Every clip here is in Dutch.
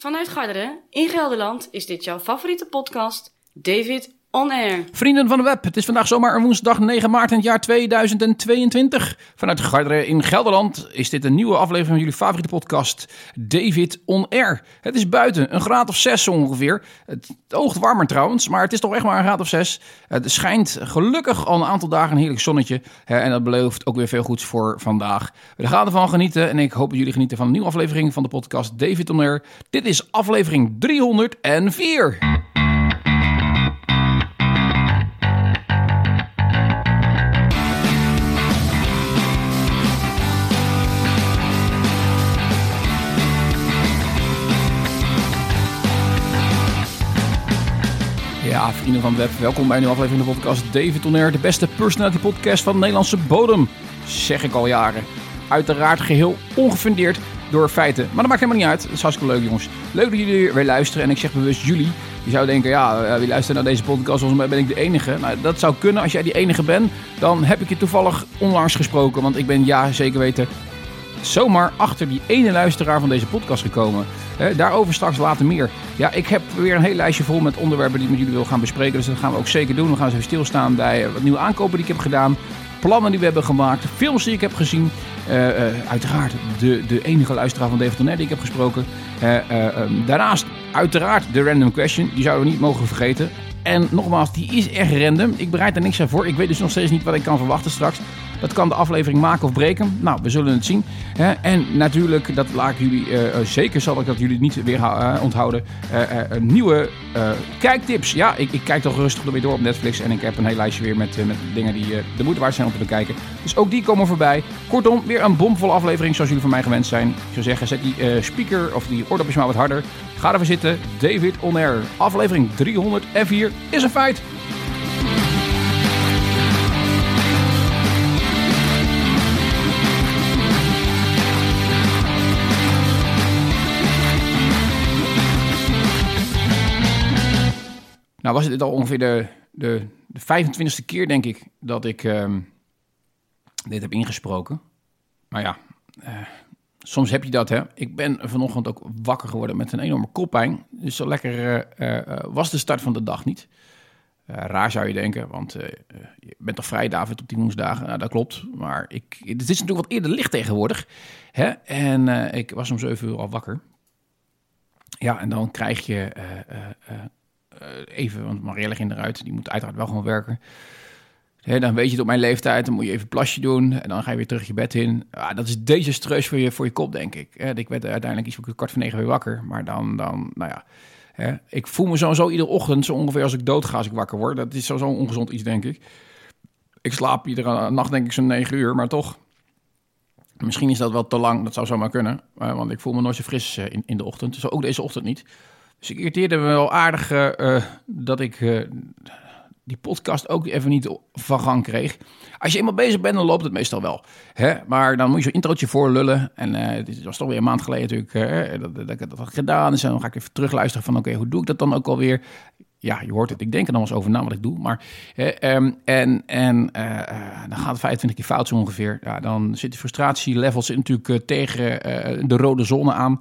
Vanuit Garderen in Gelderland is dit jouw favoriete podcast, David On Air. Vrienden van de web, het is vandaag zomaar een woensdag 9 maart in het jaar 2022. Vanuit Garderen in Gelderland is dit een nieuwe aflevering van jullie favoriete podcast, David On Air. Het is buiten, een graad of 6 ongeveer. Het oogt warmer trouwens, maar het is toch echt maar een graad of 6. Het schijnt gelukkig al een aantal dagen een heerlijk zonnetje. En dat belooft ook weer veel goeds voor vandaag. We gaan ervan genieten en ik hoop dat jullie genieten van een nieuwe aflevering van de podcast David On Air. Dit is aflevering 304. Ja, vrienden van web, welkom bij een nieuwe aflevering van de podcast David Tonner, de beste personality podcast van de Nederlandse bodem. Zeg ik al jaren. Uiteraard geheel ongefundeerd door feiten. Maar dat maakt helemaal niet uit. Dat is hartstikke leuk, jongens. Leuk dat jullie weer luisteren. En ik zeg bewust jullie. Je zou denken, ja, eh, wie luistert naar deze podcast? Volgens mij ben ik de enige. Nou, dat zou kunnen. Als jij die enige bent, dan heb ik je toevallig onlangs gesproken. Want ik ben, ja, zeker weten, zomaar achter die ene luisteraar van deze podcast gekomen. Daarover straks later meer. Ja, ik heb weer een heel lijstje vol met onderwerpen die ik met jullie wil gaan bespreken. Dus dat gaan we ook zeker doen. We gaan eens even stilstaan bij eh, wat nieuwe aankopen die ik heb gedaan. Plannen die we hebben gemaakt. Films die ik heb gezien. Eh, eh, uiteraard de, de enige luisteraar van David Tonner die ik heb gesproken. Eh, eh, ehm, daarnaast uiteraard de random question. Die zouden we niet mogen vergeten. En nogmaals, die is echt random. Ik bereid er niks aan voor. Ik weet dus nog steeds niet wat ik kan verwachten straks. Dat kan de aflevering maken of breken. Nou, we zullen het zien. En natuurlijk, dat laat ik jullie eh, eh, zeker, zal ik dat jullie niet weer eh, onthouden. nieuwe kijktips. Ja, ik, ik kijk toch rustig er weer door op Netflix. En ik heb een heel lijstje weer met, dingen die de moeite waard zijn om te bekijken. Dus ook die komen voorbij. Kortom, weer een bomvolle aflevering zoals jullie van mij gewend zijn. Ik zou zeggen, zet die speaker of die oordopjes maar wat harder. Ga ervoor zitten. David On Air. Aflevering 304 is een feit. Nou was het al ongeveer de, de, de 25e keer, denk ik, dat ik ehm, dit heb ingesproken. Maar ja, eh, soms heb je dat, hè. Ik ben vanochtend ook wakker geworden met een enorme koppijn. Dus zo lekker eh, eh, was de start van de dag niet. Raar zou je denken, want je bent toch vrij, David, op die woensdagen? Nou, dat klopt, maar ik, het is natuurlijk wat eerder licht tegenwoordig. Hè? En ik was om 7 uur al wakker. Ja, en dan krijg je even, want Marielle ging eruit, die moet uiteraard wel gewoon werken. Dan weet je het op mijn leeftijd, dan moet je even een plasje doen en dan ga je weer terug je bed in. Ja, dat is desastreus voor je, voor je kop, denk ik. Ik werd uiteindelijk iets voor kwart voor negen weer wakker, maar dan, dan nou ja... Ik voel me sowieso iedere ochtend, zo ongeveer als ik doodga als ik wakker word. Dat is sowieso ongezond iets, denk ik. Ik slaap iedere nacht denk ik zo'n negen uur, maar toch... Misschien is dat wel te lang, dat zou zomaar kunnen. eh, want ik voel me nooit zo fris eh, in, in de ochtend. Dus ook deze ochtend niet. Dus ik me wel aardig eh, eh, dat ik eh, die podcast ook even niet van gang kreeg. Als je eenmaal bezig bent, dan loopt het meestal wel. Hè? Maar dan moet je zo'n introotje voorlullen. En eh dit was toch weer een maand geleden natuurlijk dat, dat ik dat had gedaan. Dus dan ga ik even terugluisteren van oké, hoe doe ik dat dan ook alweer? Ja, je hoort het. Ik denk er nog eens over na wat ik doe. Maar, eh, ehm, en en dan gaat het 25 keer fout zo ongeveer. Ja, dan zit de frustratielevels natuurlijk tegen de rode zone aan.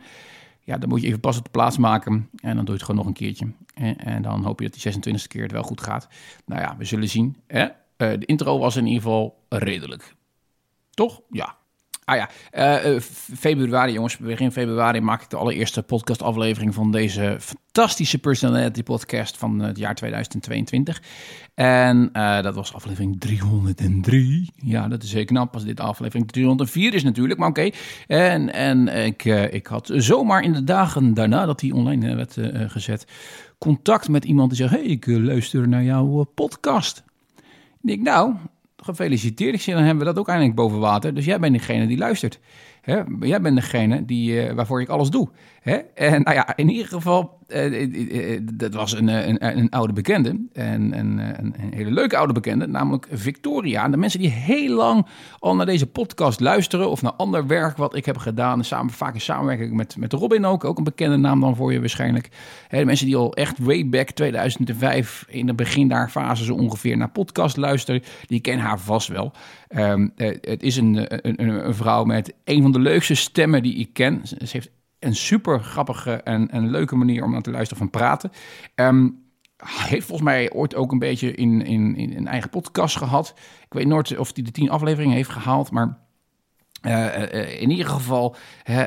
Ja, dan moet je even pas op de plaats maken. En dan doe je het gewoon nog een keertje. En, en dan hoop je dat die 26e keer het wel goed gaat. Nou ja, we zullen zien. Hè? Eh, de intro was in ieder geval redelijk. Toch? Ja. Ah ja, eh, eh, februari jongens, begin februari maak ik de allereerste podcastaflevering van deze fantastische personality podcast van het jaar 2022. En eh, dat was aflevering 303. Ja, dat is zeker knap als dit aflevering 304 is natuurlijk, maar oké. En, en ik, ik had zomaar in de dagen daarna dat die online werd gezet, contact met iemand die zegt, hey, ik luister naar jouw podcast. Ik denk, nou, gefeliciteerd. Ik zeg, dan hebben we dat ook eindelijk boven water. Dus jij bent degene die luistert. Hè? Jij bent degene die, eh, waarvoor ik alles doe. Hè? En nou ja, in ieder geval, eh, eh, eh, dat was een, een, een oude bekende. En, en, een, een hele leuke oude bekende, namelijk Victoria. En de mensen die heel lang al naar deze podcast luisteren... of naar ander werk wat ik heb gedaan... Samen, vaak in samenwerking met, met Robin ook. Ook een bekende naam dan voor je waarschijnlijk. Hè, de mensen die al echt way back 2005... in de begin daar fase zo ongeveer naar podcast luisteren... die kennen haar vast wel. Ehm, eh, het is een, een, een, vrouw met een van de leukste stemmen die ik ken. Ze heeft een super grappige en, en leuke manier om naar te luisteren van praten. Um, heeft volgens mij ooit ook een beetje in, in, in een eigen podcast gehad. Ik weet nooit of hij de tien afleveringen heeft gehaald, maar uh, in ieder geval hè,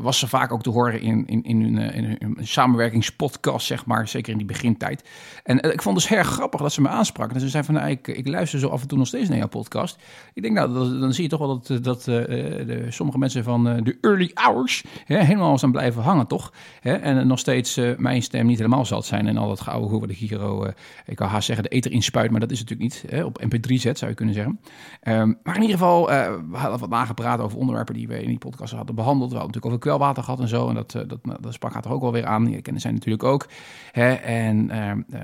was ze vaak ook te horen in, in, in, hun, in samenwerkingspodcast, zeg maar, zeker in die begintijd. En ik vond het dus erg grappig dat ze me aansprak. En ze zei van, nou, ik, ik luister zo af en toe nog steeds naar jouw podcast. Ik denk, nou, dan zie je toch wel dat, dat de, sommige mensen van de early hours hè, helemaal zijn blijven hangen, toch? En nog steeds mijn stem niet helemaal zat zijn en al dat gouden hoe wat ik hier, ik kan haast zeggen, de eter inspuit, maar dat is natuurlijk niet. Op mp3 zet, zou je kunnen zeggen. Um, maar in ieder geval, we hadden wat nagepraat over onderwerpen die we in die podcast hadden behandeld. We hadden natuurlijk over kwelwater gehad en zo. En dat, eh, dat, dat sprak haar er ook wel weer aan. Je kennen zij natuurlijk ook. Hè? En ehm, eh,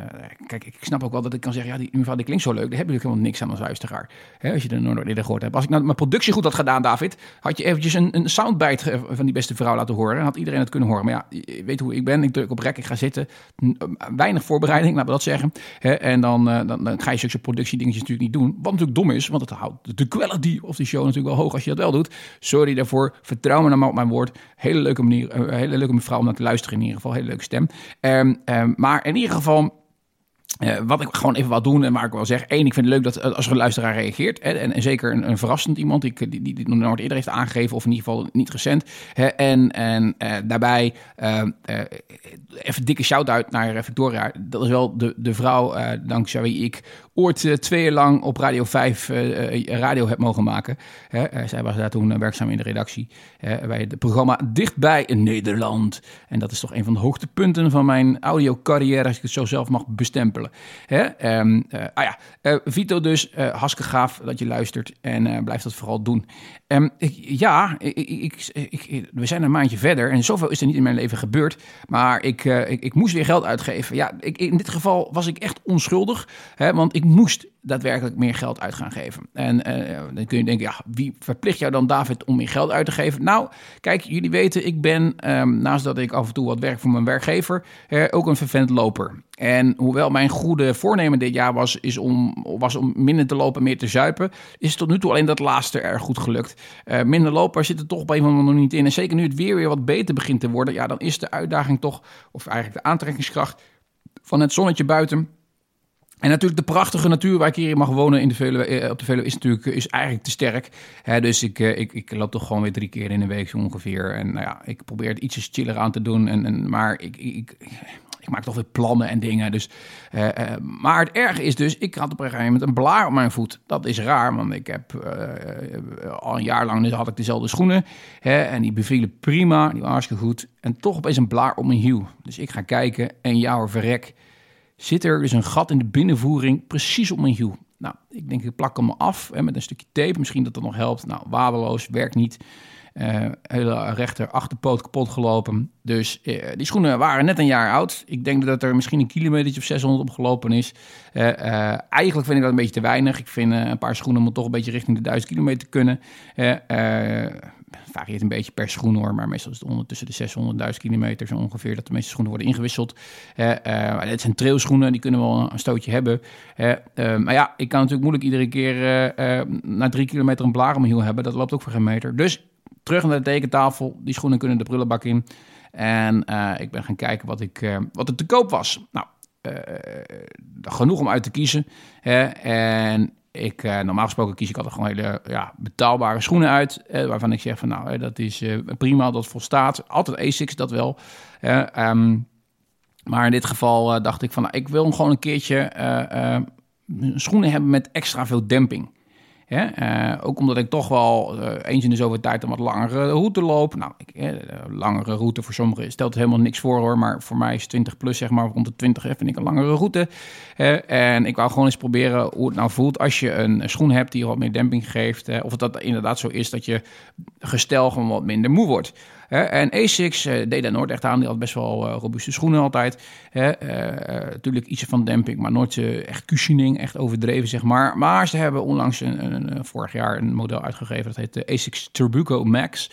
kijk, ik snap ook wel dat ik kan zeggen, ja, die mevrouw die klinkt zo leuk. Daar heb je helemaal niks aan als luisteraar. Hè? Als je nooit eerder gehoord hebt. Als ik nou mijn productie goed had gedaan, David, had je eventjes een, een soundbite van die beste vrouw laten horen. En had iedereen het kunnen horen. Maar ja, je weet hoe ik ben. Ik druk op rek, ik ga zitten. Weinig voorbereiding, laten we dat zeggen. Hè? En dan, dan, dan ga je zulke productiedingetjes natuurlijk niet doen. Wat natuurlijk dom is, want het houdt de quality of die show natuurlijk wel hoog als je dat wel doet. Sorry daarvoor. Vertrouw me dan op mijn woord. Hele leuke manier, eh, hele leuke mevrouw om naar te luisteren in ieder geval. Hele leuke stem. Um, um, maar in ieder geval uh, wat ik gewoon even wat doen en waar ik wel zeg. één, ik vind het leuk dat als er een luisteraar reageert. Hè, en, en, zeker een, verrassend iemand die, die, die, die nog nooit eerder heeft aangegeven. Of in ieder geval niet recent. Hè, en en daarbij uh, even dikke shout-out naar Victoria. Dat is wel de, de vrouw dankzij wie ik ooit twee jaar lang op Radio 5 radio heb mogen maken. Hè, zij was daar toen werkzaam in de redactie. bij het programma Dichtbij in Nederland. En dat is toch een van de hoogtepunten van mijn audiocarrière. Als ik het zo zelf mag bestempelen. Um, uh, ah ja, uh, Vito dus, uh, hartstikke gaaf dat je luistert en blijf dat vooral doen. Ik, ja, ik, ik, we zijn een maandje verder en zoveel is er niet in mijn leven gebeurd. Maar ik, ik, moest weer geld uitgeven. Ja, in dit geval was ik echt onschuldig, hè, want ik moest daadwerkelijk meer geld uit gaan geven. En dan kun je denken, ja, wie verplicht jou dan, David, om meer geld uit te geven? Nou, kijk, jullie weten, ik ben, um, naast dat ik af en toe wat werk voor mijn werkgever, ook een vervent loper. En hoewel mijn goede voornemen dit jaar was, is om, was om minder te lopen, meer te zuipen, is tot nu toe alleen dat laatste erg goed gelukt. Uh, minder lopen zit er toch op een of andere manier niet in. En zeker nu het weer weer wat beter begint te worden, ja, dan is de uitdaging toch, of eigenlijk de aantrekkingskracht van het zonnetje buiten. En natuurlijk de prachtige natuur waar ik hier mag wonen in de Veluwe, eh, op de Veluwe is natuurlijk is eigenlijk te sterk. dus ik, eh, ik, ik loop toch gewoon weer drie keer in de week zo ongeveer. En nou ja, ik probeer het ietsjes chiller aan te doen. En, en, maar ik, ik maak toch weer plannen en dingen. Dus, uh, uh, maar het erge is dus, ik had op een gegeven moment een blaar op mijn voet. Dat is raar, want ik heb uh, al een jaar lang had ik dezelfde schoenen. Hè, en die bevielen prima, die waren goed. En toch opeens een blaar op mijn hiel. Dus ik ga kijken en jouw verrek. Zit er dus een gat in de binnenvoering precies op mijn hiel. Nou, ik denk ik plak hem af hè, met een stukje tape. Misschien dat dat nog helpt. Nou, waardeloos, werkt niet. Uh, hele rechter achterpoot kapot gelopen. Dus uh, die schoenen waren net een jaar oud. Ik denk dat er misschien een kilometer of 600 op gelopen is. Uh, eigenlijk vind ik dat een beetje te weinig. Ik vind een paar schoenen moet toch een beetje richting de 1000 kilometer kunnen. varieert een beetje per schoen hoor, maar meestal is het ondertussen de 600 1000 kilometer zo ongeveer dat de meeste schoenen worden ingewisseld. dit zijn trailschoenen, die kunnen wel een stootje hebben. maar ja, ik kan natuurlijk moeilijk iedere keer na drie kilometer een blaar om hiel hebben. Dat loopt ook voor geen meter. Dus terug naar de tekentafel. Die schoenen kunnen de prullenbak in. En uh, ik ben gaan kijken wat, ik, uh, wat er te koop was. Nou, uh, genoeg om uit te kiezen. Hè? En ik, normaal gesproken kies ik altijd gewoon hele ja, betaalbare schoenen uit. waarvan ik zeg van nou, dat is prima, dat volstaat. Altijd Asics, dat wel. Um, maar in dit geval dacht ik van nou, ik wil gewoon een keertje schoenen hebben met extra veel demping. Uh, ook omdat ik toch wel uh, eens in de zoveel tijd een wat langere route loop. Nou, ik, uh, langere route voor sommigen stelt helemaal niks voor hoor. Maar voor mij is 20 plus, zeg maar, rond de 20 vind ik een langere route. en ik wou gewoon eens proberen hoe het nou voelt als je een schoen hebt die wat meer demping geeft. of dat inderdaad zo is dat je gestel gewoon wat minder moe wordt. En Asics uh, deed daar nooit echt aan. Die had best wel uh, robuuste schoenen altijd. Uh, natuurlijk iets van demping, maar nooit echt cushioning, echt overdreven zeg maar. Maar ze hebben onlangs een, een, vorig jaar een model uitgegeven. Dat heet de Asics Turbuco Max.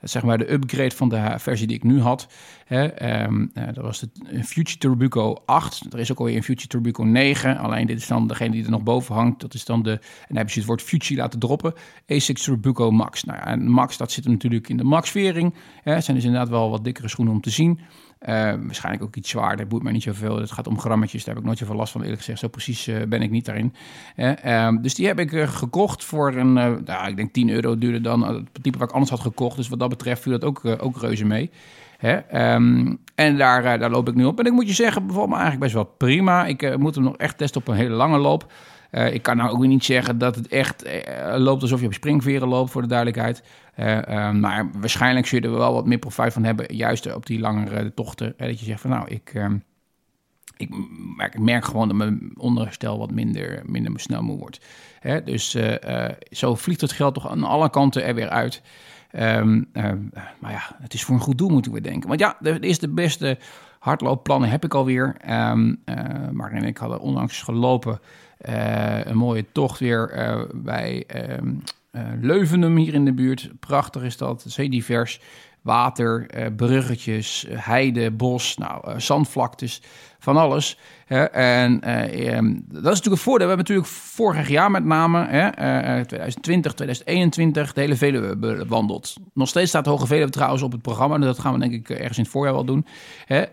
Zeg maar de upgrade van de versie die ik nu had. Hè, ehm, eh, dat was de Future Turbuco 8. Er is ook alweer een Future Turbuco 9. Alleen dit is dan degene die er nog boven hangt. Dat is dan de, en dan heb je het woord Future laten droppen. A6 Turbuco Max. Nou ja, en Max, dat zit natuurlijk in de Max-vering. Het zijn dus inderdaad wel wat dikkere schoenen om te zien. Uh, waarschijnlijk ook iets zwaarder, boeit mij niet zoveel. Het gaat om grammetjes, daar heb ik nooit zoveel last van eerlijk gezegd. Zo precies uh, ben ik niet daarin. Uh, dus die heb ik eh, gekocht voor een, nou, ik denk 10 euro duurde dan. Het type waar ik anders had gekocht. Dus wat dat betreft viel dat ook, ook reuze mee. Hè? Um, en daar, daar loop ik nu op. En ik moet je zeggen, bijvoorbeeld eigenlijk best wel prima. Ik moet hem nog echt testen op een hele lange loop. Uh, ik kan nou ook niet zeggen dat het echt uh, loopt alsof je op springveren loopt, voor de duidelijkheid. Uh, maar waarschijnlijk zul je er wel wat meer profijt van hebben, juist op die langere tochten. dat je zegt van nou, ik, ehm, ik, merk, ik gewoon dat mijn onderstel wat minder, minder snel moe wordt. Hè? Dus zo vliegt het geld toch aan alle kanten er weer uit. Um, maar ja, het is voor een goed doel moeten we denken. Want ja, de, is de beste hardloopplannen heb ik alweer. Um, maar ik had er onlangs gelopen uh, een mooie tocht weer uh, bij um, uh, Leuvenum hier in de buurt. Prachtig is dat, zeer divers. Water, bruggetjes, heide, bos, nou, zandvlaktes, van alles. en ehm, dat is natuurlijk een voordeel. We hebben natuurlijk vorig jaar met name, hè, 2020, 2021, de hele Veluwe bewandeld. Nog steeds staat de Hoge Veluwe trouwens op het programma. Dat gaan we denk ik ergens in het voorjaar wel doen.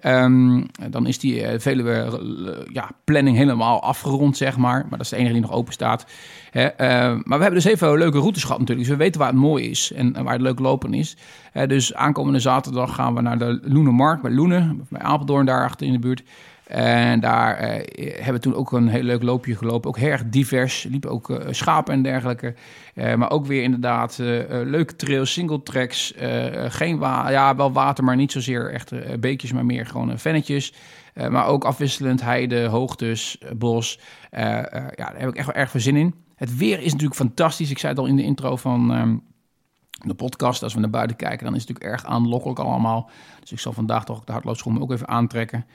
Um, dan is die Veluwe ja, planning helemaal afgerond, zeg maar. Maar dat is de enige die nog open staat. Uh, maar we hebben dus even leuke routes natuurlijk. Dus we weten waar het mooi is en, waar het leuk lopen is. dus aankomende zaterdag gaan we naar de Loenenmarkt bij Loenen. Bij Apeldoorn daar achter in de buurt. En daar uh, hebben we toen ook een heel leuk loopje gelopen. Ook heel erg divers. Liepen ook uh, schapen en dergelijke. Uh, maar ook weer inderdaad leuke trails, single tracks. geen wa ja, wel water, maar niet zozeer echt beekjes, maar meer gewoon vennetjes. maar ook afwisselend heide, hoogtes, bos. ja, daar heb ik echt wel erg veel zin in. Het weer is natuurlijk fantastisch. Ik zei het al in de intro van... Um, de podcast, als we naar buiten kijken, dan is het natuurlijk erg aanlokkelijk allemaal. Dus ik zal vandaag toch de hardloopschoenen ook even aantrekken.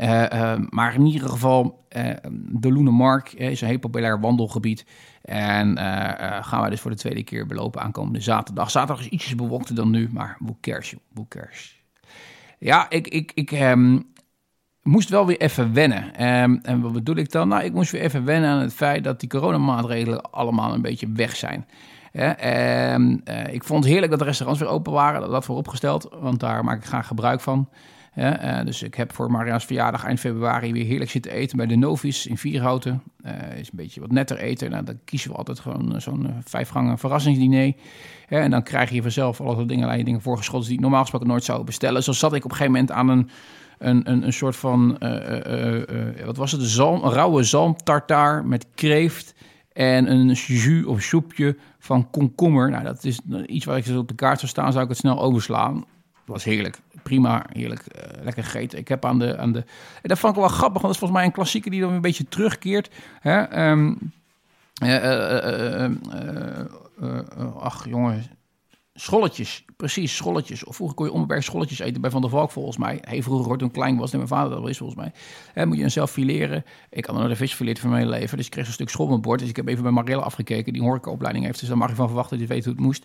Uh, uh, maar in ieder geval, uh, de Loenemark is een heel populair wandelgebied. En gaan wij dus voor de tweede keer belopen aankomende zaterdag. Zaterdag is ietsjes bewolkter dan nu, maar hoe cares. Ja, ik, ik, ik um, moest wel weer even wennen. Um, en wat bedoel ik dan? Nou, ik moest weer even wennen aan het feit dat die coronamaatregelen allemaal een beetje weg zijn. Um, ik vond het heerlijk dat de restaurants weer open waren, dat, dat vooropgesteld, want daar maak ik graag gebruik van. Uh, dus ik heb voor Maria's verjaardag eind februari weer heerlijk zitten eten bij de Novis in Vierhouten. Uh, is een beetje wat netter eten. Nou, dan kiezen we altijd gewoon uh, zo'n vijfgangen verrassingsdiner. En dan krijg je vanzelf alle dingen, dingen voorgeschoten die ik normaal gesproken nooit zou bestellen. Zo zat ik op een gegeven moment aan een, een, een, soort van, wat was het, zalm, rauwe zalmtartaar met kreeft en een jus of soepje van komkommer. Nou, dat is iets waar ik op de kaart zou staan, zou ik het snel overslaan was heerlijk. Prima, heerlijk. Uh, lekker gegeten. Ik heb aan de, aan de... En dat vond ik wel grappig, want dat is volgens mij een klassieker die dan een beetje terugkeert. Hè? Um, uh, uh, ach, jongen, Scholletjes, precies, scholletjes. Of vroeger kon je onbeperkt scholletjes eten bij Van der Valk volgens mij. Heel vroeger, hoor, toen klein was, en mijn vader dat is volgens mij. He, moet je dan zelf fileren. Ik had nog de vis fileerd van mijn leven, dus ik kreeg een stuk schol op bord. Dus ik heb even bij Marille afgekeken, die een horecaopleiding heeft. Dus dan mag je van verwachten dat je weet hoe het moest.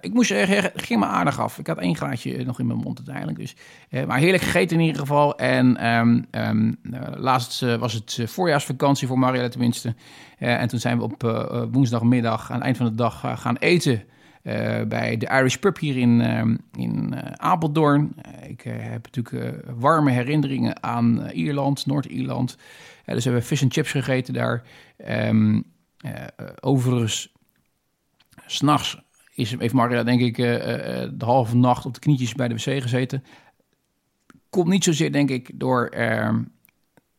ik moest het ging me aardig af. Ik had één graadje nog in mijn mond uiteindelijk. Dus, maar heerlijk gegeten in ieder geval. En um, laatst uh, was het uh, voorjaarsvakantie voor Marille tenminste. En toen zijn we op woensdagmiddag aan het eind van de dag gaan eten... Uh, bij de Irish Pub hier in, uh, in uh, Apeldoorn. ik heb natuurlijk warme herinneringen aan Ierland, Noord-Ierland. dus hebben we fish and chips gegeten daar. Um, overigens, s'nachts heeft Maria denk ik de halve nacht op de knietjes bij de wc gezeten. Komt niet zozeer denk ik door... Ehm,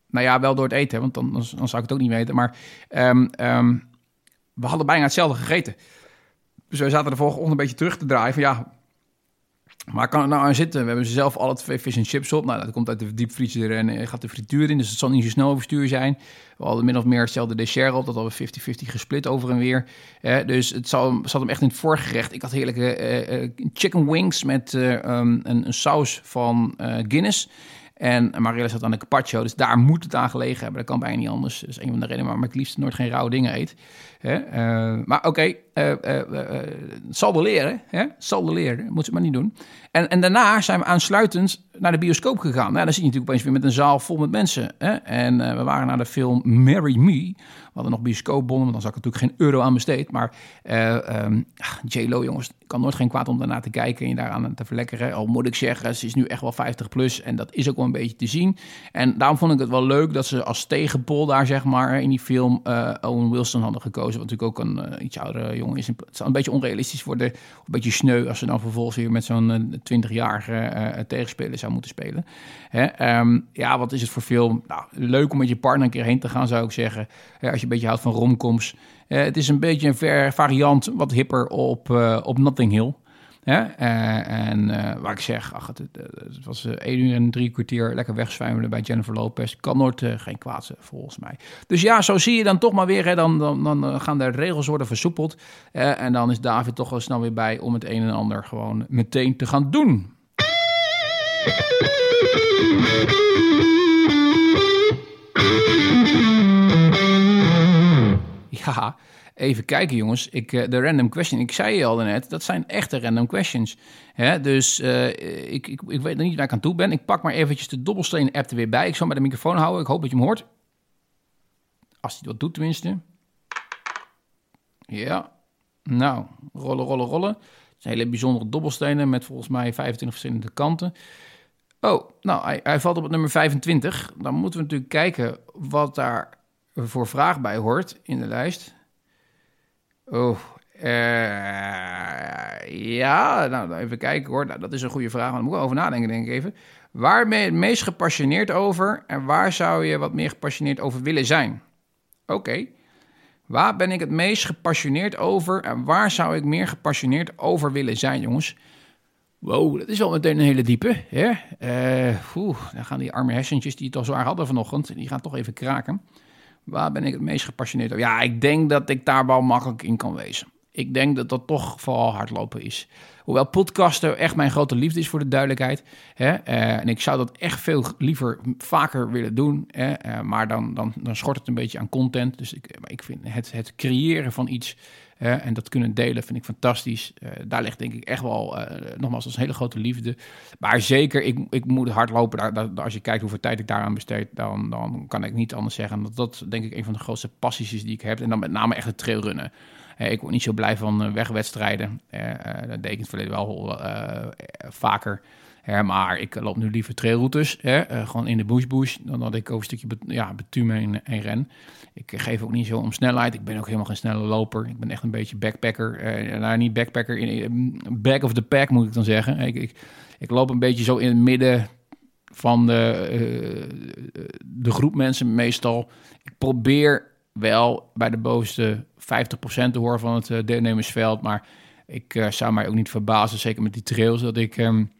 nou ja, wel door het eten, want dan, dan, zou ik het ook niet weten. Maar we hadden bijna hetzelfde gegeten. Dus wij zaten de volgende ochtend een beetje terug te draaien van ja, maar kan het nou aan zitten? We hebben ze zelf alle twee fish en chips op. Nou, dat komt uit de diepvriezer en eh, gaat de frituur in. Dus het zal niet zo snel overstuur zijn. We hadden min of meer hetzelfde dessert op. Dat hadden we 50-50 gesplit over en weer. dus het zal, zat hem echt in het voorgerecht. Ik had heerlijke uh, chicken wings met um, een, een, saus van Guinness. En Marielle zat aan de carpaccio, dus daar moet het aan gelegen hebben. Dat kan bijna niet anders. Dat is een van de redenen waarom ik liefst nooit geen rauwe dingen eet. Hè? Uh, maar oké, okay, Uh, zal de leren, hè? zal de leren, moet ze maar niet doen. En, en daarna zijn we aansluitend naar de bioscoop gegaan. Nou, dan zie je natuurlijk opeens weer met een zaal vol met mensen. Hè? En we waren naar de film Marry Me. Hadden nog bioscoopbonnen, want dan zag ik natuurlijk geen euro aan besteed. Maar um, J-Lo, jongens, kan nooit geen kwaad om daarna te kijken en je daaraan te verlekkeren. Al moet ik zeggen, ze is nu echt wel 50 plus en dat is ook wel een beetje te zien. En daarom vond ik het wel leuk dat ze als tegenpol daar, zeg maar, in die film uh, Owen Wilson hadden gekozen. Wat natuurlijk ook een uh, iets oudere jongen is. Het zou een beetje onrealistisch worden, een beetje sneu als ze dan vervolgens weer met zo'n 20-jarige uh, tegenspeler zou moeten spelen. Hè? Um, ja, wat is het voor film? Nou, leuk om met je partner een keer heen te gaan, zou ik zeggen. als je beetje houdt van romcoms. Uh, het is een beetje een variant, wat hipper op, uh, op Notting Hill. Uh, en waar ik zeg, ach, het, het was één uur en drie kwartier lekker wegzwijmelen bij Jennifer Lopez. Kan nooit geen kwaad volgens mij. Dus ja, zo zie je dan toch maar weer. Hè, dan, dan, dan gaan de regels worden versoepeld. en dan is David toch wel snel weer bij om het een en ander gewoon meteen te gaan doen. Ja, even kijken jongens. Ik, uh, de random question, ik zei je al net, dat zijn echte random questions. Hè? Dus uh, ik, ik, ik weet nog niet waar ik aan toe ben. Ik pak maar eventjes de dobbelsteen app er weer bij. Ik zal maar de microfoon houden. Ik hoop dat je hem hoort. Als hij wat doet tenminste. Ja. Nou, rollen, rollen, rollen. Het zijn hele bijzondere dobbelstenen met volgens mij 25 verschillende kanten. Oh, nou, hij, hij valt op het nummer 25. Dan moeten we natuurlijk kijken wat daar voor vraag bij hoort in de lijst. Oh, uh, ja, nou even kijken hoor. Nou, dat is een goede vraag, daar moet ik over nadenken, denk ik even. Waar ben je het meest gepassioneerd over en waar zou je wat meer gepassioneerd over willen zijn? Oké. Waar ben ik het meest gepassioneerd over en waar zou ik meer gepassioneerd over willen zijn, jongens? Wow, dat is wel meteen een hele diepe. Hè? Uh, dan gaan die arme hersentjes die het al zwaar hadden vanochtend, die gaan toch even kraken. Waar ben ik het meest gepassioneerd over? Ja, ik denk dat ik daar wel makkelijk in kan wezen. Ik denk dat dat toch vooral hardlopen is. Hoewel podcasten echt mijn grote liefde is voor de duidelijkheid. Hè? Uh, en ik zou dat echt veel liever vaker willen doen. Hè? Uh, maar dan, dan, dan schort het een beetje aan content. Dus ik, ik vind het, het creëren van iets en dat kunnen delen vind ik fantastisch. daar ligt denk ik echt wel, nogmaals, als een hele grote liefde. Maar zeker, ik, ik moet hardlopen. Als je kijkt hoeveel tijd ik daaraan besteed, dan, dan kan ik niet anders zeggen. Dat dat denk ik een van de grootste passies is die ik heb. En dan met name echt het trailrunnen ik word niet zo blij van eh, wegwedstrijden. Dat deed ik in het verleden wel vaker. Maar ik loop nu liever trailroutes, gewoon in de bush bush, dan dat ik over een stukje ja, betumen en, ren. Ik geef ook niet zo om snelheid. Ik ben ook helemaal geen snelle loper. Ik ben echt een beetje backpacker. nou, niet backpacker, in, back of the pack moet ik dan zeggen. Ik, ik, loop een beetje zo in het midden van de, de groep mensen meestal. Ik probeer wel bij de bovenste 50% te horen van het uh, deelnemersveld. Maar ik uh, zou mij ook niet verbazen, zeker met die trails, dat ik um,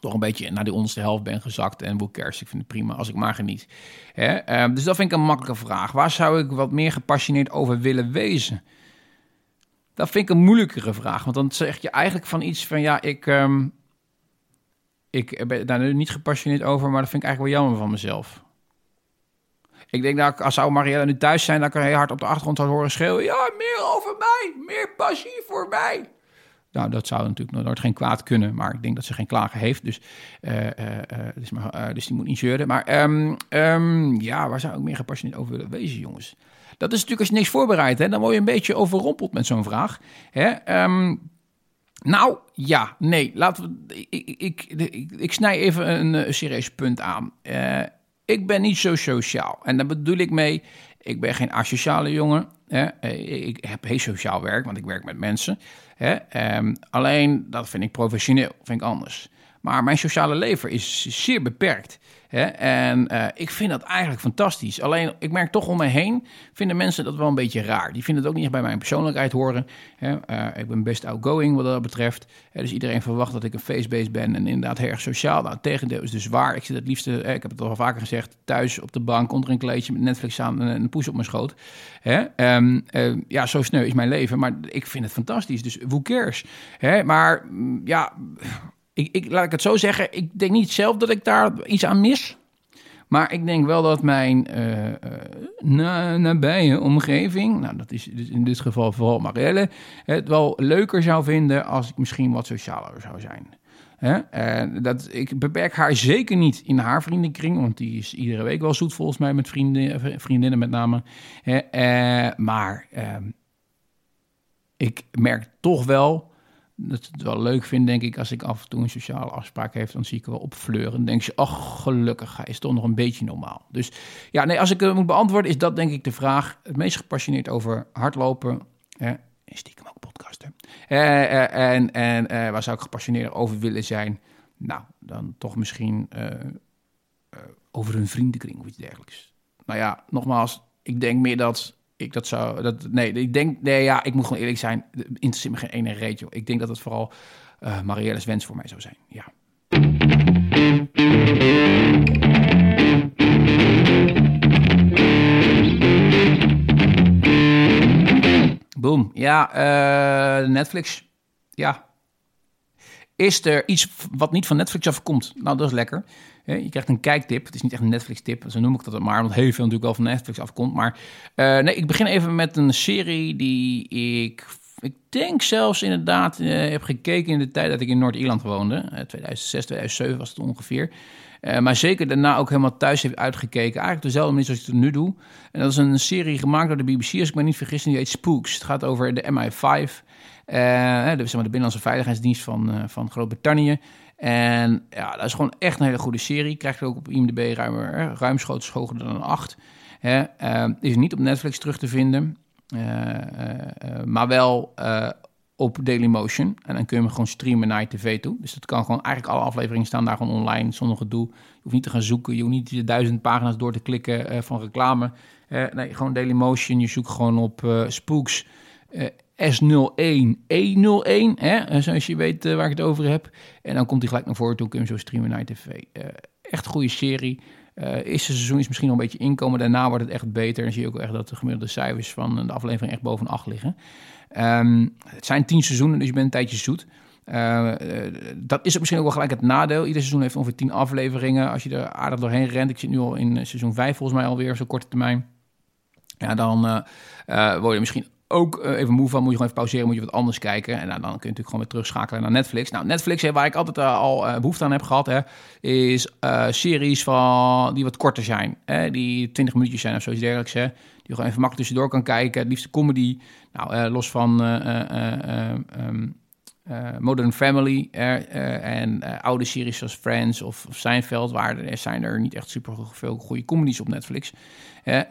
toch een beetje naar die onderste helft ben gezakt. En Boekers, ik vind het prima als ik maar geniet. Hè? Uh, dus dat vind ik een makkelijke vraag. Waar zou ik wat meer gepassioneerd over willen wezen? Dat vind ik een moeilijkere vraag. Want dan zeg je eigenlijk van iets van ja, ik, um, ik ben daar nu niet gepassioneerd over, maar dat vind ik eigenlijk wel jammer van mezelf. Ik denk dat als zou Marielle nu thuis zijn, dan kan hij hard op de achtergrond horen schreeuwen. Ja, meer over mij, meer passie voor mij. Nou, dat zou natuurlijk nooit geen kwaad kunnen, maar ik denk dat ze geen klagen heeft. Dus, uh, dus, maar, dus die moet niet zeuren. Maar um, ja, waar zou ik meer gepassioneerd over willen wezen, jongens? Dat is natuurlijk als je niks voorbereidt, hè, dan word je een beetje overrompeld met zo'n vraag. Hè? Um, nou, ja, nee, laten we. Ik, ik, ik, ik snij even een, een serieus punt aan. Ik ben niet zo sociaal. En daar bedoel ik mee, ik ben geen asociale jongen. Hè? Eh, ik heb heel sociaal werk, want ik werk met mensen. Hè? Um, alleen, dat vind ik professioneel, vind ik anders. Maar mijn sociale leven is zeer beperkt. Hè? En uh, ik vind dat eigenlijk fantastisch. Alleen, ik merk toch om me heen, vinden mensen dat wel een beetje raar. Die vinden het ook niet echt bij mijn persoonlijkheid horen. Hè? Uh, ik ben best outgoing wat dat betreft. dus iedereen verwacht dat ik een facebase ben en inderdaad erg sociaal. Nou, het tegendeel is dus waar. Ik zit het liefste, ik heb het al vaker gezegd, thuis op de bank onder een kleedje met Netflix aan en een poes op mijn schoot. Hè? Um, uh, ja, zo sneu is mijn leven, maar ik vind het fantastisch. Dus who cares? Hè? Maar mm, ja ik, laat ik het zo zeggen, ik denk niet zelf dat ik daar iets aan mis. Maar ik denk wel dat mijn uh, na, nabije omgeving, nou dat is dus in dit geval vooral Marielle, het wel leuker zou vinden als ik misschien wat socialer zou zijn. Hè? Dat, ik beperk haar zeker niet in haar vriendenkring, want die is iedere week wel zoet volgens mij met vrienden, vriendinnen met name. Maar ehm, ik merk toch wel dat het wel leuk vind, denk ik, als ik af en toe een sociale afspraak heb, dan zie ik wel opfleuren. Dan denk je, ach, gelukkig, hij is toch nog een beetje normaal. Dus ja, nee, als ik het moet beantwoorden, is dat denk ik de vraag. Het meest gepassioneerd over hardlopen. Hè, stiekem ook podcaster. Eh, eh, en en eh, waar zou ik gepassioneerd over willen zijn? Nou, dan toch misschien eh, eh, over een vriendenkring of iets dergelijks. Nou ja, nogmaals, ik denk meer dat ik dat zou. Dat, nee, ik denk. Nee, ja, ik moet gewoon eerlijk zijn. Interesseert me geen ene reet, Ik denk dat het vooral uh, Marielle's wens voor mij zou zijn. Ja. Boom. Ja, uh, Netflix. Ja. Is er iets wat niet van Netflix afkomt? Nou, dat is lekker. Je krijgt een kijktip. Het is niet echt een Netflix-tip, zo noem ik dat maar, want heel veel natuurlijk wel van Netflix afkomt. Maar uh, nee, ik begin even met een serie die ik, ik denk zelfs inderdaad uh, heb gekeken in de tijd dat ik in Noord-Ierland woonde. Uh, 2006, 2007 was het ongeveer. Maar zeker daarna ook helemaal thuis heeft uitgekeken. Eigenlijk dezelfde manier zoals ik het nu doe. En dat is een serie gemaakt door de BBC, als ik me niet vergis. Die heet Spooks. Het gaat over de MI5. Uh, de, zeg Binnenlandse Veiligheidsdienst van, van Groot-Brittannië. En ja, dat is gewoon echt een hele goede serie. Krijgt ook op IMDb ruim, ruimschoots hoger dan een 8. Hè, uh, is niet op Netflix terug te vinden. Uh, maar wel op Dailymotion. En dan kun je hem gewoon streamen naar je tv toe. Dus dat kan gewoon, eigenlijk alle afleveringen staan daar gewoon online zonder gedoe. Je hoeft niet te gaan zoeken, je hoeft niet de duizend pagina's door te klikken van reclame. nee, gewoon Dailymotion. Je zoekt gewoon op Spooks S01, E01, hè, zoals je weet uh, waar ik het over heb. En dan komt hij gelijk naar voren toe, kun je hem zo streamen naar tv. Echt goede serie. Uh, eerste seizoen is misschien nog een beetje inkomen, daarna wordt het echt beter. En zie je ook echt dat de gemiddelde cijfers van de aflevering echt boven 8 liggen. Um, het zijn tien seizoenen, dus je bent een tijdje zoet. Dat is misschien ook wel gelijk het nadeel. Ieder seizoen heeft ongeveer tien afleveringen. Als je er aardig doorheen rent, ik zit nu al in seizoen 5 volgens mij alweer, zo korte termijn. Ja, dan word je misschien ook uh, even moe van, moet je gewoon even pauzeren, moet je wat anders kijken. En nou, dan kun je natuurlijk gewoon weer terugschakelen naar Netflix. Nou, Netflix, hè, waar ik altijd uh, al uh, behoefte aan heb gehad, hè, is series van, die wat korter zijn. Hè, die 20 minuutjes zijn of zoiets dergelijks. Hè, die je gewoon even makkelijk tussendoor kan kijken. Het liefste comedy. Nou, los van um, Modern Family en oude series zoals Friends of, of Seinfeld, waar er zijn er niet echt super veel goede comedies op Netflix.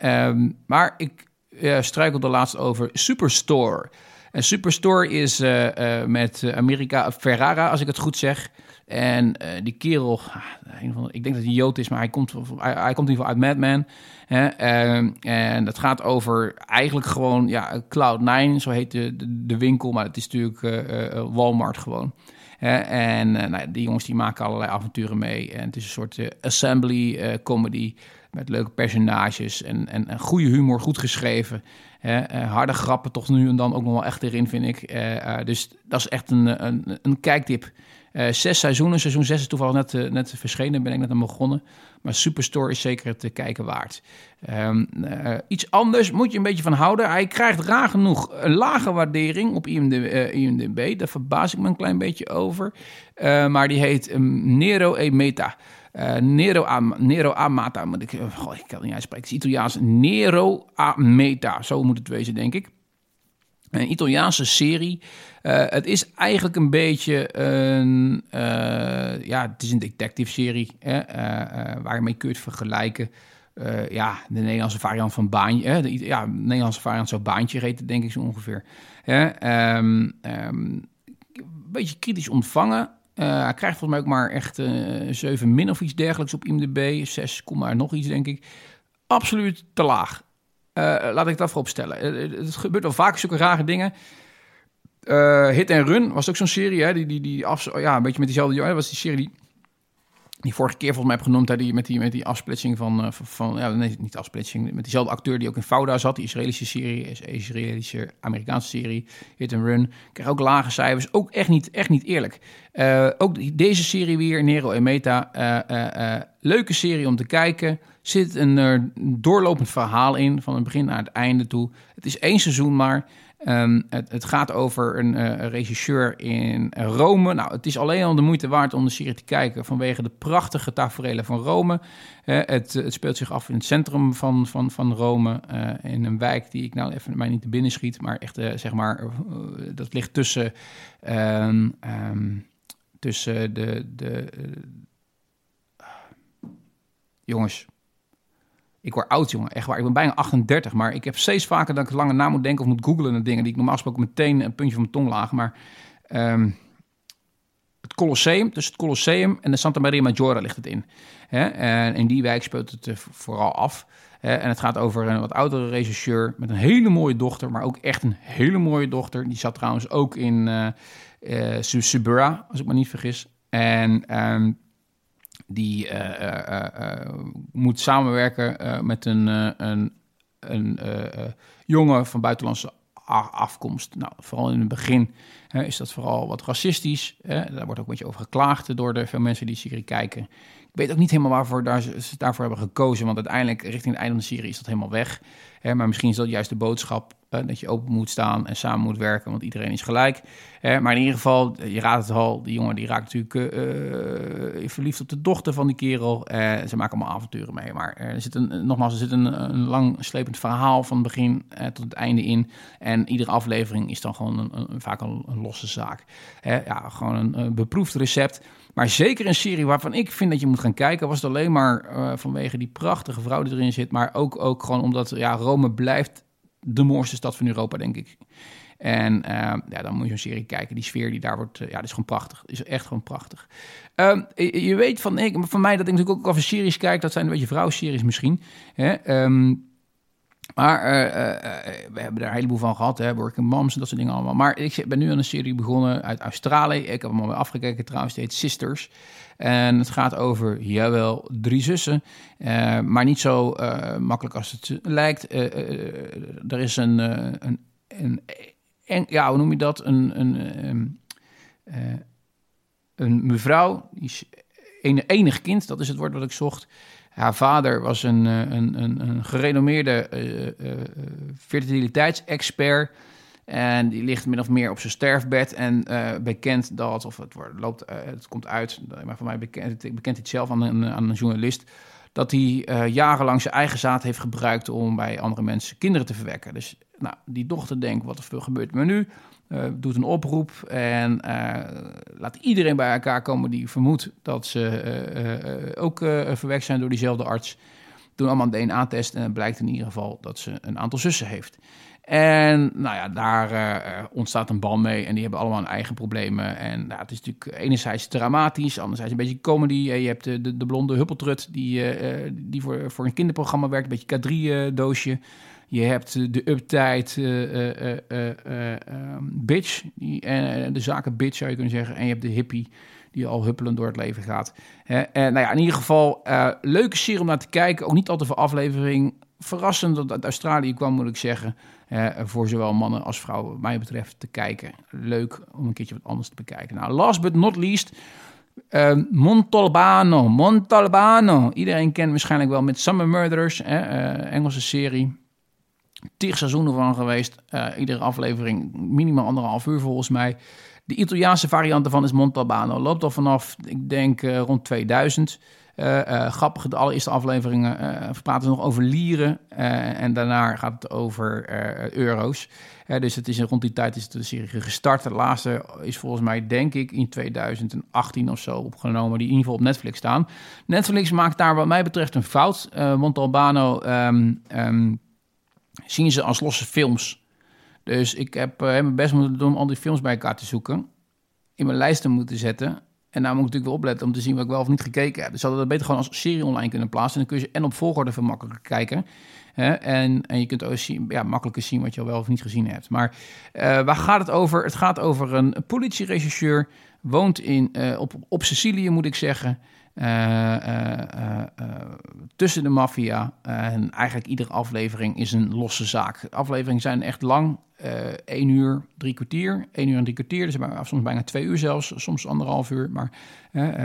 Um, maar ik uh, struikelde laatst over Superstore. En Superstore is uh, uh, met Amerika Ferrara, als ik het goed zeg. En die kerel, ah, ik denk dat hij Jood is, maar hij komt, hij, hij komt in ieder geval uit Mad Men. Hè? Ehm, en dat gaat over eigenlijk gewoon ja, Cloud9, zo heet de, de, de winkel, maar het is natuurlijk Walmart gewoon. en nou, die jongens die maken allerlei avonturen mee. En het is een soort assembly comedy met leuke personages en, en, en goede humor, goed geschreven. Uh, harde grappen toch nu en dan ook nog wel echt erin, vind ik. Uh, dus dat is echt een, een, een kijktip. zes seizoenen, seizoen zes is toevallig net, net verschenen, ben ik net aan begonnen. Maar Superstore is zeker te kijken waard. Um, iets anders moet je een beetje van houden. Hij krijgt raar genoeg een lage waardering op IMDb. IMDb. Daar verbaas ik me een klein beetje over. maar die heet um, Nero e Meta. Uh, Nero, a, Nero Amata, moet ik, goh, ik kan het niet uitspreken. Het is Italiaans. Nero Ameta, zo moet het wezen, denk ik. Een Italiaanse serie. Uh, het is eigenlijk een beetje een, uh, ja, het is een detective serie, hè, waar je mee kunt vergelijken. ja, de Nederlandse variant van Baantje. Hè, de, ja, de Nederlandse variant zou Baantje heten, denk ik zo ongeveer. Um, um, een beetje kritisch ontvangen. Uh, hij krijgt volgens mij ook maar echt uh, eh, 7 min of iets dergelijks op IMDb. 6, nog iets, denk ik. Absoluut te laag. Uh, laat ik dat voorop stellen. het gebeurt wel vaak zulke rare dingen. Hit and Run was ook zo'n serie, hè, die, die, die af, ja, een beetje met diezelfde... Dat was die serie die die vorige keer volgens mij heb genoemd, die, met, die, met die afsplitsing van, uh, van ja, nee, niet afsplitsing, met diezelfde acteur die ook in Fauda zat, die Israëlische serie, Israëlische Amerikaanse serie, Hit and Run, krijgt ook lage cijfers, ook echt niet, echt niet eerlijk. Uh, ook deze serie weer, Nero en Meta, uh, leuke serie om te kijken, zit een doorlopend verhaal in, van het begin naar het einde toe. Het is één seizoen maar, Um, het, het, gaat over een uh, regisseur in Rome. Nou, het is alleen al de moeite waard om de serie te kijken vanwege de prachtige tafereelen van Rome. Uh, het, het, speelt zich af in het centrum van, van, van Rome, uh, in een wijk die ik nou even mij niet te binnen schiet, maar echt zeg maar, dat ligt tussen, um, um, tussen de, de jongens, ik word oud, jongen. Echt waar. Ik ben bijna 38. Maar ik heb steeds vaker dat ik langer na moet denken of moet googlen naar dingen die ik normaal gesproken meteen een puntje van mijn tong laag. Maar um, het Colosseum, dus het Colosseum en de Santa Maria Maggiore ligt het in. En in die wijk speelt het vooral af. En het gaat over een wat oudere regisseur met een hele mooie dochter, maar ook echt een hele mooie dochter. Die zat trouwens ook in uh, als ik me niet vergis. En um, die uh, uh, moet samenwerken met een, een, een jongen van buitenlandse afkomst. Nou, vooral in het begin is dat vooral wat racistisch. Daar wordt ook een beetje over geklaagd door de veel mensen die serie kijken. Weet ook niet helemaal waarvoor daar, ze daarvoor hebben gekozen, want uiteindelijk richting het einde van de serie is dat helemaal weg. maar misschien is dat juist de boodschap dat je open moet staan en samen moet werken, want iedereen is gelijk. maar in ieder geval, je raadt het al, die jongen die raakt natuurlijk uh, verliefd op de dochter van die kerel. ze maken allemaal avonturen mee. Maar er zit een, nogmaals, er zit een, een lang slepend verhaal van het begin tot het einde in. En iedere aflevering is dan gewoon een, een, vaak een, losse zaak. ja, gewoon een beproefd recept. Maar zeker een serie waarvan ik vind dat je moet gaan kijken, was het alleen maar vanwege die prachtige vrouw die erin zit. Maar ook, ook gewoon omdat ja, Rome blijft de mooiste stad van Europa, denk ik. En uh, ja, dan moet je een serie kijken. Die sfeer die daar wordt, uh, ja, dat is gewoon prachtig. is echt gewoon prachtig. Je, je, weet van, ik, van mij dat ik natuurlijk ook over series kijk. Dat zijn een beetje vrouwseries misschien. Hè? Um, maar uh, we hebben daar een heleboel van gehad, hè, Working Moms en dat soort dingen allemaal. Maar ik ben nu aan een serie begonnen uit Australië. Ik heb hem al weer afgekeken trouwens, het heet Sisters. En het gaat over, jawel, drie zussen. Maar niet zo makkelijk als het lijkt. er is een, een, een, ja, hoe noem je dat? Een, een, een, een mevrouw, die is enig kind, dat is het woord wat ik zocht. Haar vader was een, een, een, een gerenommeerde uh, fertiliteitsexpert. En die ligt min of meer op zijn sterfbed. En uh, bekend dat, of het, wordt, loopt, het komt uit, maar voor mij bekend, bekend het zelf aan een, aan een journalist. Dat hij jarenlang zijn eigen zaad heeft gebruikt om bij andere mensen kinderen te verwekken. Dus nou, die dochter denkt: wat er gebeurt me nu? Uh, doet een oproep en uh, laat iedereen bij elkaar komen die vermoedt dat ze uh, ook verwekt zijn door diezelfde arts. Doen allemaal een DNA-test en het blijkt in ieder geval dat ze een aantal zussen heeft. En nou ja, daar ontstaat een band mee en die hebben allemaal hun eigen problemen. En nou, het is natuurlijk enerzijds dramatisch, anderzijds een beetje comedy. Je hebt de, de, de blonde huppeltrut die, die voor, voor een kinderprogramma werkt, een beetje K3-doosje. Je hebt de uptight uh, bitch, die, de zaken bitch zou je kunnen zeggen. En je hebt de hippie die al huppelend door het leven gaat. en nou ja, in ieder geval, leuke serie om naar te kijken. Ook niet al te veel aflevering. Verrassend dat uit Australië kwam, moet ik zeggen. Voor zowel mannen als vrouwen, wat mij betreft, te kijken. Leuk om een keertje wat anders te bekijken. Nou, last but not least... Uh, Montalbano, Montalbano. Iedereen kent waarschijnlijk wel met Summer Murderers, hè, Engelse serie tig seizoenen van geweest. Uh, iedere aflevering minimaal anderhalf uur volgens mij. De Italiaanse variant ervan is Montalbano. Loopt al vanaf, ik denk, uh, rond 2000. Uh, uh, grappig, de allereerste afleveringen uh, praten nog over lieren. en daarna gaat het over euro's. dus het is rond die tijd is de serie gestart. De laatste is volgens mij, denk ik, in 2018 of zo opgenomen. Die in ieder geval op Netflix staan. Netflix maakt daar wat mij betreft een fout. Montalbano... Um, um, zien ze als losse films. Dus ik heb uh, mijn best moeten doen om al die films bij elkaar te zoeken. In mijn lijsten moeten zetten. En daar moet ik natuurlijk wel opletten om te zien wat ik wel of niet gekeken heb. Dus hadden dat beter gewoon als serie online kunnen plaatsen. En dan kun je en op volgorde veel makkelijker kijken. Hè? En, en je kunt ook zien, ja, makkelijker zien wat je al wel of niet gezien hebt. Maar uh, waar gaat het over? Het gaat over een politieregisseur. Woont in, uh, op, op Sicilië, moet ik zeggen. Tussen de maffia. en eigenlijk iedere aflevering is een losse zaak. Afleveringen zijn echt lang. Één uur, drie kwartier. één uur en drie kwartier. Dus soms bijna twee uur zelfs. Soms anderhalf uur. Maar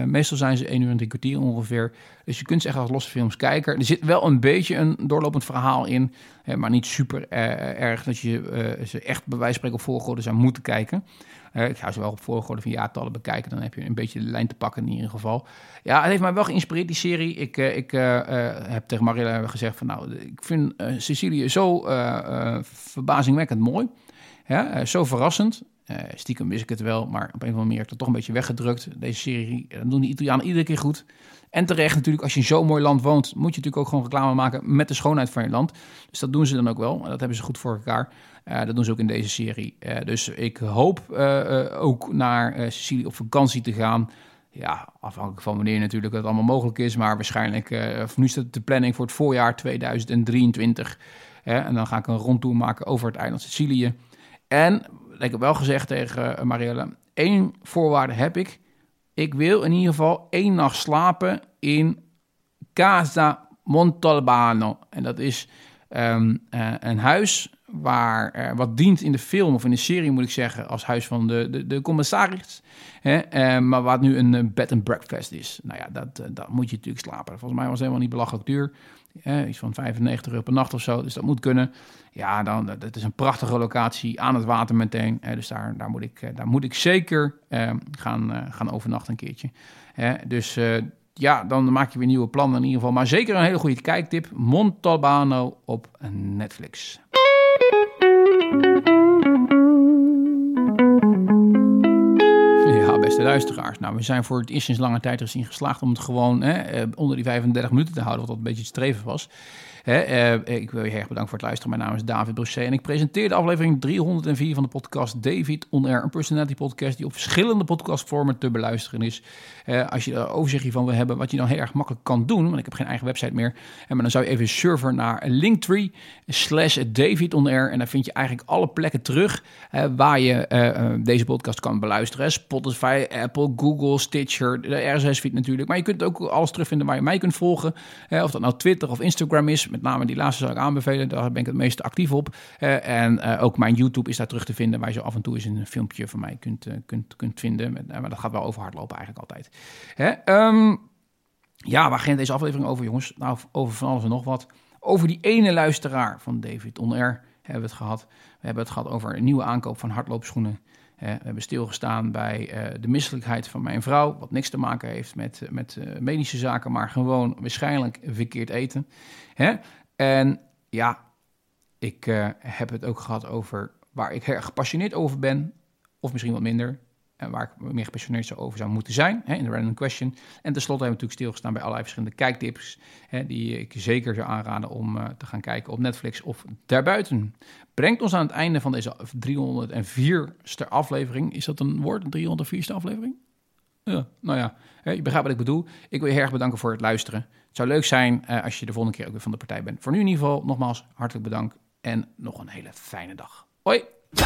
meestal zijn ze één uur en drie kwartier ongeveer. Dus je kunt ze echt als losse films kijken. Er zit wel een beetje een doorlopend verhaal in. maar niet super erg dat je ze echt bij wijze spreken op volgorde zou moeten kijken. Ik ga ze wel op volgorde van jaartallen bekijken. Dan heb je een beetje de lijn te pakken in ieder geval. Ja, het heeft mij wel geïnspireerd, die serie. Ik, ik heb tegen Marilla gezegd van... Nou, ik vind Cecilie zo verbazingwekkend mooi. Ja, eh, zo verrassend. Uh, stiekem wist ik het wel, maar op een of andere manier heb ik het toch een beetje weggedrukt. Deze serie, dat doen die Italianen iedere keer goed. En terecht natuurlijk, als je in zo'n mooi land woont, moet je natuurlijk ook gewoon reclame maken met de schoonheid van je land. Dus dat doen ze dan ook wel. Dat hebben ze goed voor elkaar. Uh, dat doen ze ook in deze serie. Uh, dus ik hoop ook naar Sicilië op vakantie te gaan. Ja, afhankelijk van wanneer natuurlijk dat allemaal mogelijk is. Maar waarschijnlijk, voor nu staat de planning voor het voorjaar 2023. En dan ga ik een rondtour maken over het eiland Sicilië. En ik heb wel gezegd tegen uh, Marielle, één voorwaarde heb ik. Ik wil in ieder geval één nacht slapen in Casa Montalbano. En dat is um, uh, een huis waar uh, wat dient in de film of in de serie, moet ik zeggen, als huis van de, de, de commissaris. Hè, maar wat nu een bed and breakfast is. Nou ja, dat, dat moet je natuurlijk slapen. Volgens mij was het helemaal niet belachelijk duur. Eh, iets van 95 euro per nacht of zo. Dus dat moet kunnen. Ja, dan, dat is een prachtige locatie aan het water meteen. Eh, dus daar, daar, moet ik, eh, daar moet ik zeker uh, gaan, gaan overnachten een keertje. dus ja, dan maak je weer nieuwe plannen in ieder geval. Maar zeker een hele goede kijktip. Montalbano op Netflix. Luisteraars. Nou, we zijn voor het eerst sinds lange tijd erin geslaagd om het gewoon hè, onder die 35 minuten te houden, wat dat een beetje het streven was. Hè, uh, ik wil je erg bedanken voor het luisteren. Mijn naam is David Brusset en ik presenteer de aflevering 304 van de podcast David On Air, een personality podcast die op verschillende podcastvormen te beluisteren is. Uh, als je er overzichtje van wil hebben, wat je dan heel erg makkelijk kan doen, want ik heb geen eigen website meer, maar dan zou je even surfen naar linktree slash David On Air en dan vind je eigenlijk alle plekken terug waar je deze podcast kan beluisteren. Spotify, Apple, Google, Stitcher, de RSS-feed natuurlijk, maar je kunt ook alles terugvinden waar je mij kunt volgen, of dat nou Twitter of Instagram is met name die laatste zou ik aanbevelen. Daar ben ik het meest actief op. En uh, ook mijn YouTube is daar terug te vinden, waar je af en toe eens een filmpje van mij kunt, uh, kunt, kunt vinden. maar dat gaat wel over hardlopen eigenlijk altijd. Um, ja, waar ging deze aflevering over, jongens? Nou, over van alles en nog wat. Over die ene luisteraar van David On Air hebben we het gehad. We hebben het gehad over een nieuwe aankoop van hardloopschoenen. We hebben stilgestaan bij uh, de misselijkheid van mijn vrouw, wat niks te maken heeft met, met uh, medische zaken, maar gewoon waarschijnlijk verkeerd eten. En ja, ik heb het ook gehad over waar ik erg gepassioneerd over ben, of misschien wat minder, en waar meer gepassioneerd over zou moeten zijn, hè, in de random question. En tenslotte hebben we natuurlijk stilgestaan bij allerlei verschillende kijktips, hè, die ik zeker zou aanraden om uh, te gaan kijken op Netflix of daarbuiten. Brengt ons aan het einde van deze 304ste aflevering. Is dat een woord, een 304ste aflevering? Ja, nou ja, hè, je begrijpt wat ik bedoel. Ik wil je erg bedanken voor het luisteren. Het zou leuk zijn uh, als je de volgende keer ook weer van de partij bent. Voor nu in ieder geval nogmaals hartelijk bedankt en nog een hele fijne dag. Hoi! Bye,